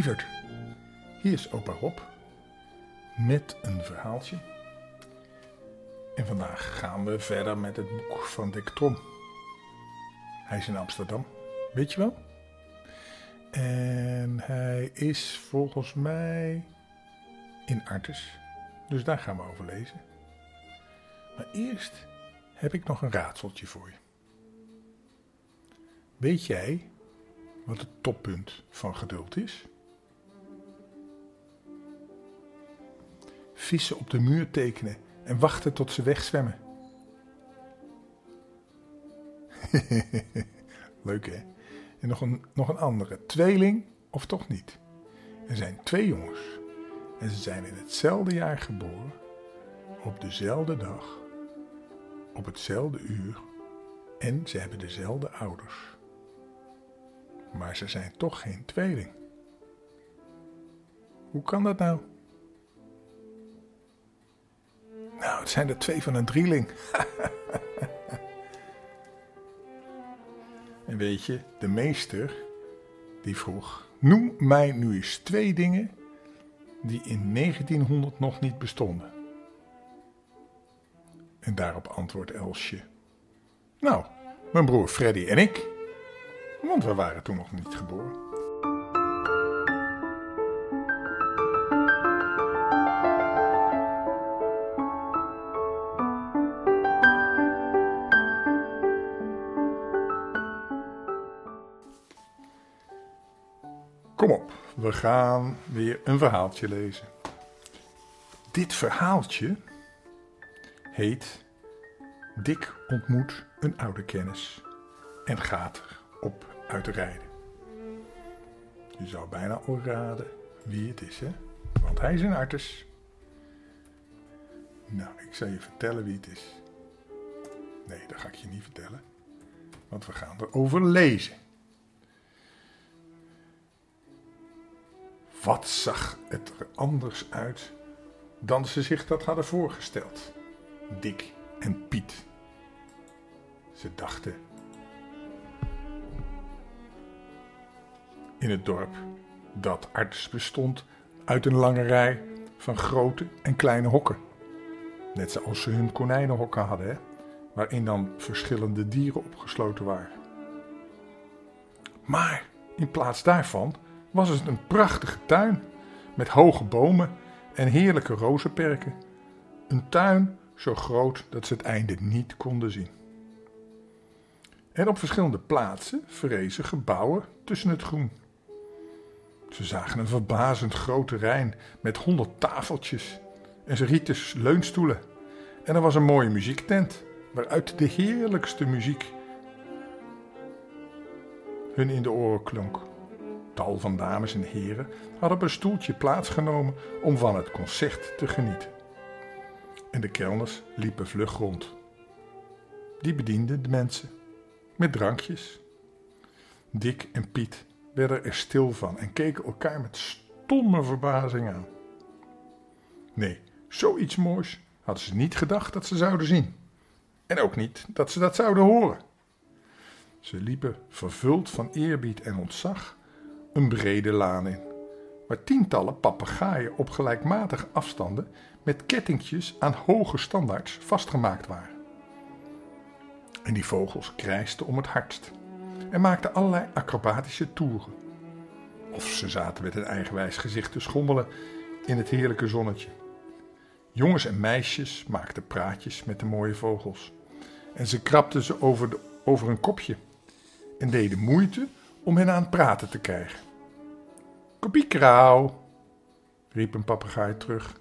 Lieverd. Hier is opa Rob. Met een verhaaltje. En vandaag gaan we verder met het boek van Dick Trom. Hij is in Amsterdam, weet je wel? En hij is volgens mij in Artes. Dus daar gaan we over lezen. Maar eerst heb ik nog een raadseltje voor je. Weet jij wat het toppunt van geduld is? Vissen op de muur tekenen en wachten tot ze wegzwemmen. Leuk hè? En nog een, nog een andere. Tweeling of toch niet? Er zijn twee jongens. En ze zijn in hetzelfde jaar geboren. Op dezelfde dag. Op hetzelfde uur. En ze hebben dezelfde ouders. Maar ze zijn toch geen tweeling. Hoe kan dat nou? Zijn er twee van een drieling. en weet je, de meester die vroeg: Noem mij nu eens twee dingen die in 1900 nog niet bestonden. En daarop antwoordt Elsje: Nou, mijn broer Freddy en ik. Want we waren toen nog niet geboren. We gaan weer een verhaaltje lezen. Dit verhaaltje heet Dick ontmoet een oude kennis en gaat op uit rijden. Je zou bijna al raden wie het is, hè? Want hij is een artis. Nou, ik zal je vertellen wie het is. Nee, dat ga ik je niet vertellen. Want we gaan erover lezen. Wat zag het er anders uit dan ze zich dat hadden voorgesteld? Dick en Piet. Ze dachten. In het dorp dat arts bestond uit een lange rij van grote en kleine hokken. Net zoals ze hun konijnenhokken hadden, waarin dan verschillende dieren opgesloten waren. Maar in plaats daarvan was het een prachtige tuin met hoge bomen en heerlijke rozenperken. Een tuin zo groot dat ze het einde niet konden zien. En op verschillende plaatsen verrezen gebouwen tussen het groen. Ze zagen een verbazend grote rijn met honderd tafeltjes en ze rieten leunstoelen. En er was een mooie muziektent waaruit de heerlijkste muziek hun in de oren klonk tal van dames en heren hadden op een stoeltje plaatsgenomen om van het concert te genieten. En de kelners liepen vlug rond. Die bedienden de mensen met drankjes. Dick en Piet werden er stil van en keken elkaar met stomme verbazing aan. Nee, zoiets moois hadden ze niet gedacht dat ze zouden zien. En ook niet dat ze dat zouden horen. Ze liepen vervuld van eerbied en ontzag een brede laan in, waar tientallen papegaaien op gelijkmatige afstanden met kettingjes aan hoge standaards vastgemaakt waren. En die vogels krijsten om het hardst en maakten allerlei acrobatische toeren. Of ze zaten met een eigenwijs gezicht te schommelen in het heerlijke zonnetje. Jongens en meisjes maakten praatjes met de mooie vogels. En ze krabden ze over, de, over een kopje en deden moeite om hen aan het praten te krijgen. Kopiekrauw, riep een papegaai terug.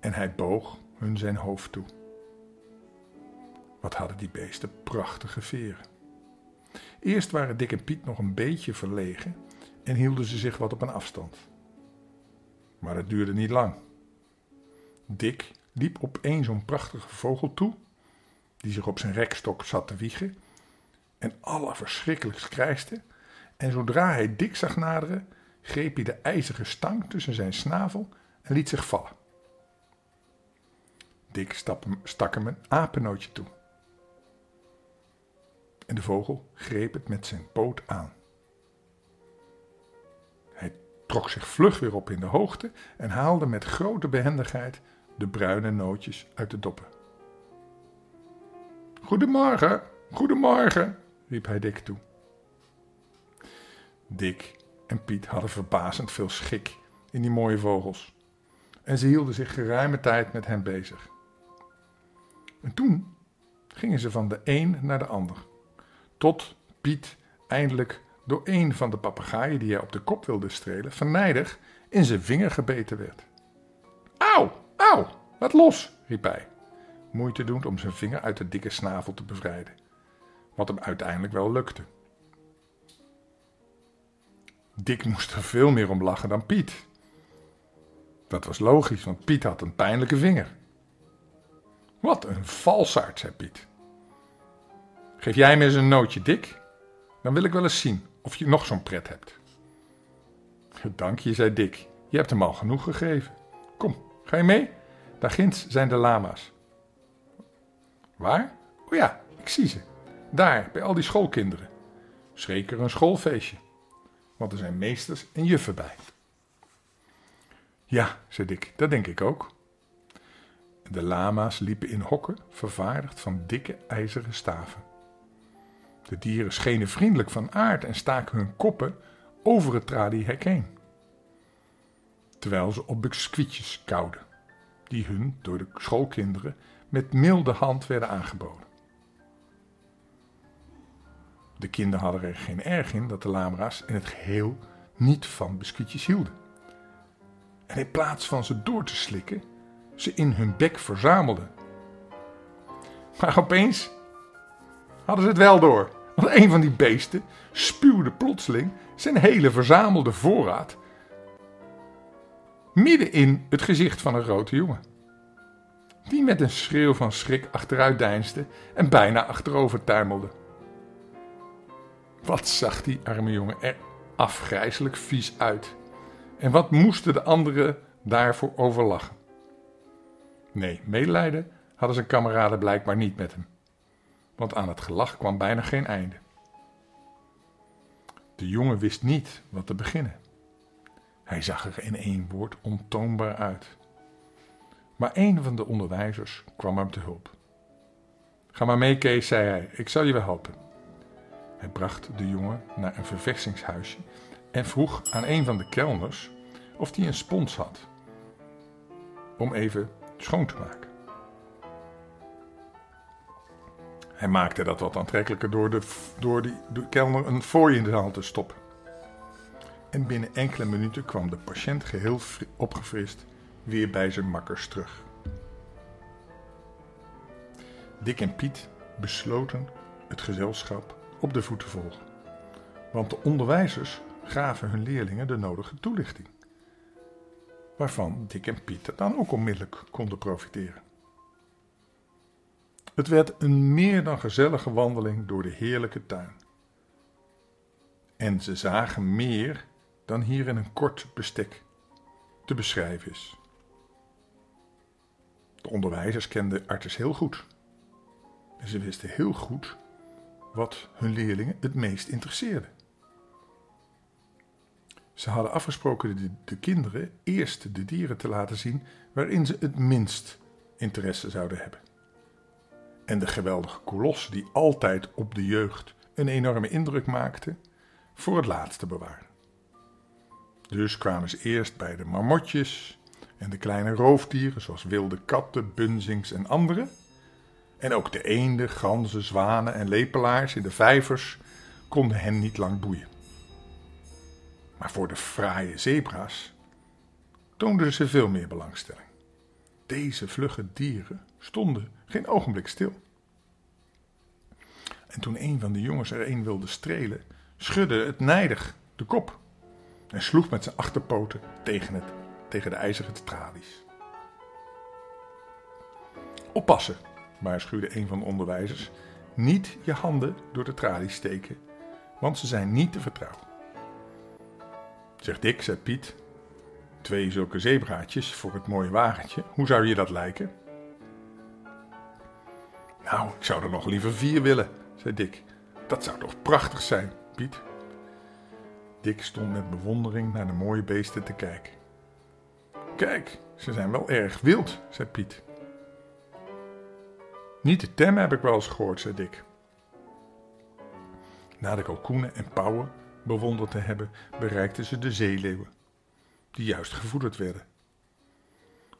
En hij boog hun zijn hoofd toe. Wat hadden die beesten prachtige veren. Eerst waren Dick en Piet nog een beetje verlegen en hielden ze zich wat op een afstand. Maar het duurde niet lang. Dick liep op een zo'n prachtige vogel toe, die zich op zijn rekstok zat te wiegen en allerverschrikkelijkst krijste. En zodra hij Dick zag naderen, greep hij de ijzeren stang tussen zijn snavel en liet zich vallen. Dick stak hem een apennootje toe. En de vogel greep het met zijn poot aan. trok zich vlug weer op in de hoogte en haalde met grote behendigheid de bruine nootjes uit de doppen. Goedemorgen, goedemorgen, riep hij Dick toe. Dick en Piet hadden verbazend veel schik in die mooie vogels en ze hielden zich geruime tijd met hen bezig. En toen gingen ze van de een naar de ander, tot Piet eindelijk door een van de papegaaien die hij op de kop wilde strelen, vernijdig in zijn vinger gebeten werd. Auw, auw, laat los, riep hij, moeite doend om zijn vinger uit de dikke snavel te bevrijden, wat hem uiteindelijk wel lukte. Dick moest er veel meer om lachen dan Piet. Dat was logisch, want Piet had een pijnlijke vinger. Wat een valsaard, zei Piet. Geef jij me eens een nootje, Dick? Dan wil ik wel eens zien of je nog zo'n pret hebt. Dank je, zei Dick. Je hebt hem al genoeg gegeven. Kom, ga je mee? Daar ginds zijn de lama's. Waar? Oh ja, ik zie ze. Daar, bij al die schoolkinderen. Zeker een schoolfeestje. Want er zijn meesters en juffen bij. Ja, zei Dick, dat denk ik ook. De lama's liepen in hokken, vervaardigd van dikke ijzeren staven. De dieren schenen vriendelijk van aard en staken hun koppen over het traliehek heen. Terwijl ze op biscuitjes kauwden, die hun door de schoolkinderen met milde hand werden aangeboden. De kinderen hadden er geen erg in dat de lama's in het geheel niet van biscuitjes hielden. En in plaats van ze door te slikken, ze in hun bek verzamelden. Maar opeens hadden ze het wel door. Want een van die beesten spuwde plotseling zijn hele verzamelde voorraad midden in het gezicht van een grote jongen. Die met een schreeuw van schrik achteruit deinsde en bijna achterover tuimelde. Wat zag die arme jongen er afgrijzelijk vies uit. En wat moesten de anderen daarvoor overlachen? Nee, medelijden hadden zijn kameraden blijkbaar niet met hem want aan het gelach kwam bijna geen einde. De jongen wist niet wat te beginnen. Hij zag er in één woord ontoonbaar uit. Maar een van de onderwijzers kwam hem te hulp. Ga maar mee, Kees, zei hij, ik zal je wel helpen. Hij bracht de jongen naar een verversingshuisje en vroeg aan een van de kelners of hij een spons had om even schoon te maken. Hij maakte dat wat aantrekkelijker door, de, door die, kelner een fooi in de hand te stoppen. En binnen enkele minuten kwam de patiënt geheel opgefrist weer bij zijn makkers terug. Dick en Piet besloten het gezelschap op de voet te volgen, want de onderwijzers gaven hun leerlingen de nodige toelichting, waarvan Dick en Piet dan ook onmiddellijk konden profiteren. Het werd een meer dan gezellige wandeling door de heerlijke tuin. En ze zagen meer dan hier in een kort bestek te beschrijven is. De onderwijzers kenden Artis heel goed. En ze wisten heel goed wat hun leerlingen het meest interesseerde. Ze hadden afgesproken de, de kinderen eerst de dieren te laten zien waarin ze het minst interesse zouden hebben en de geweldige kolos die altijd op de jeugd een enorme indruk maakte, voor het laatste bewaren. Dus kwamen ze eerst bij de marmotjes en de kleine roofdieren zoals wilde katten, bunzings en andere. En ook de eenden, ganzen, zwanen en lepelaars in de vijvers konden hen niet lang boeien. Maar voor de fraaie zebra's toonden ze veel meer belangstelling. Deze vlugge dieren stonden geen ogenblik stil. En toen een van de jongens er een wilde strelen, schudde het nijdig de kop en sloeg met zijn achterpoten tegen, het, tegen de ijzeren tralies. Oppassen, waarschuwde een van de onderwijzers. Niet je handen door de tralies steken, want ze zijn niet te vertrouwen. Zegt Dick, zei Piet. Twee zulke zebraatjes voor het mooie wagentje. Hoe zou je dat lijken? Nou, ik zou er nog liever vier willen, zei Dick. Dat zou toch prachtig zijn, Piet? Dick stond met bewondering naar de mooie beesten te kijken. Kijk, ze zijn wel erg wild, zei Piet. Niet te temmen heb ik wel eens gehoord, zei Dick. Na de kalkoenen en pauwen bewonderd te hebben, bereikten ze de zeeleeuwen, die juist gevoederd werden.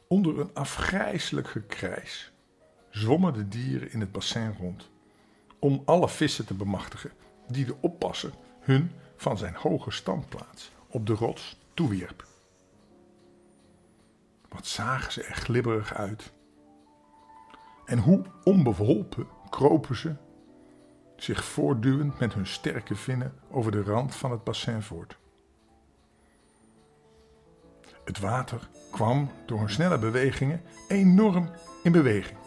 Onder een afgrijselijk gekrijs zwommen de dieren in het bassin rond, om alle vissen te bemachtigen die de oppasser hun van zijn hoge standplaats op de rots toewierp. Wat zagen ze er glibberig uit. En hoe onbeholpen kropen ze, zich voortduwend met hun sterke vinnen over de rand van het bassin voort. Het water kwam door hun snelle bewegingen enorm in beweging.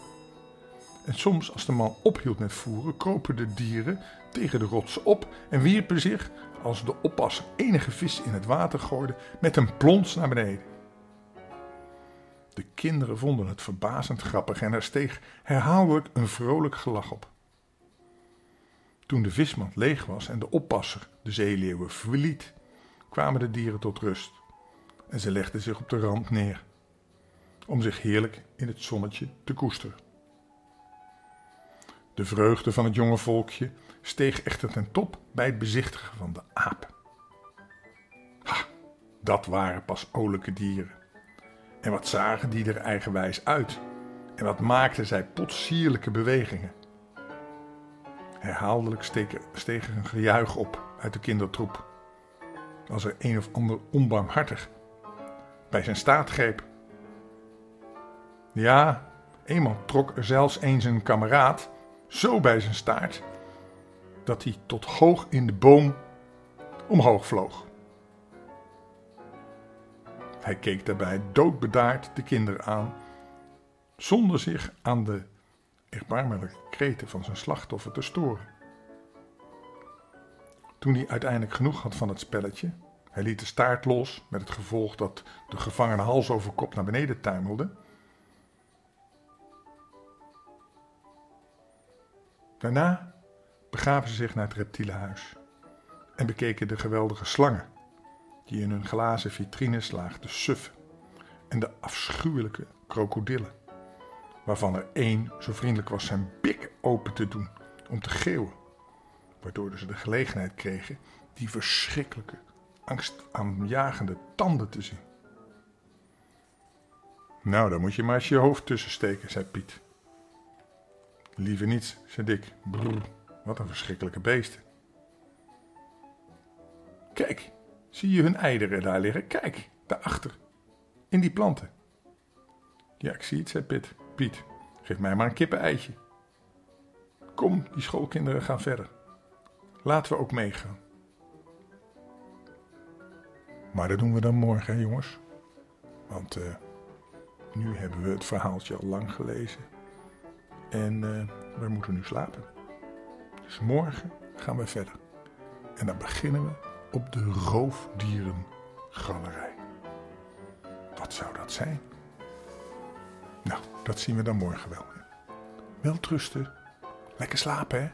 En soms, als de man ophield met voeren, kropen de dieren tegen de rotsen op en wierpen zich, als de oppasser enige vis in het water gooide, met een plons naar beneden. De kinderen vonden het verbazend grappig en er steeg herhaaldelijk een vrolijk gelach op. Toen de vismand leeg was en de oppasser de zeeleeuwen verliet, kwamen de dieren tot rust en ze legden zich op de rand neer, om zich heerlijk in het zonnetje te koesteren. De vreugde van het jonge volkje steeg echter ten top bij het bezichtigen van de aap. Dat waren pas olijke dieren. En wat zagen die er eigenwijs uit? En wat maakten zij potsierlijke bewegingen? Herhaaldelijk steeg een gejuich op uit de kindertroep. Als er een of ander onbarmhartig bij zijn staat greep. Ja, eenmaal trok er zelfs eens een kameraad zo bij zijn staart dat hij tot hoog in de boom omhoog vloog. Hij keek daarbij doodbedaard de kinderen aan, zonder zich aan de erbarmelijke kreten van zijn slachtoffer te storen. Toen hij uiteindelijk genoeg had van het spelletje, hij liet de staart los met het gevolg dat de gevangene hals over kop naar beneden tuimelde. Daarna begaven ze zich naar het reptielenhuis en bekeken de geweldige slangen die in hun glazen vitrines lagen te suffen en de afschuwelijke krokodillen, waarvan er één zo vriendelijk was zijn bik open te doen om te geeuwen, waardoor ze de gelegenheid kregen die verschrikkelijke, angstaanjagende tanden te zien. Nou, daar moet je maar eens je hoofd tussen steken, zei Piet. Liever niets, zei Dick. Brrr, wat een verschrikkelijke beesten. Kijk, zie je hun eieren daar liggen? Kijk, daarachter, in die planten. Ja, ik zie het, zei Piet. Piet, geef mij maar een kippen-eitje. Kom, die schoolkinderen gaan verder. Laten we ook meegaan. Maar dat doen we dan morgen, hè, jongens. Want uh, nu hebben we het verhaaltje al lang gelezen. En uh, we moeten nu slapen. Dus morgen gaan we verder. En dan beginnen we op de roofdierengalerij. Wat zou dat zijn? Nou, dat zien we dan morgen wel. Wel trusten. Lekker slapen, hè?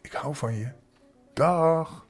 Ik hou van je. Dag.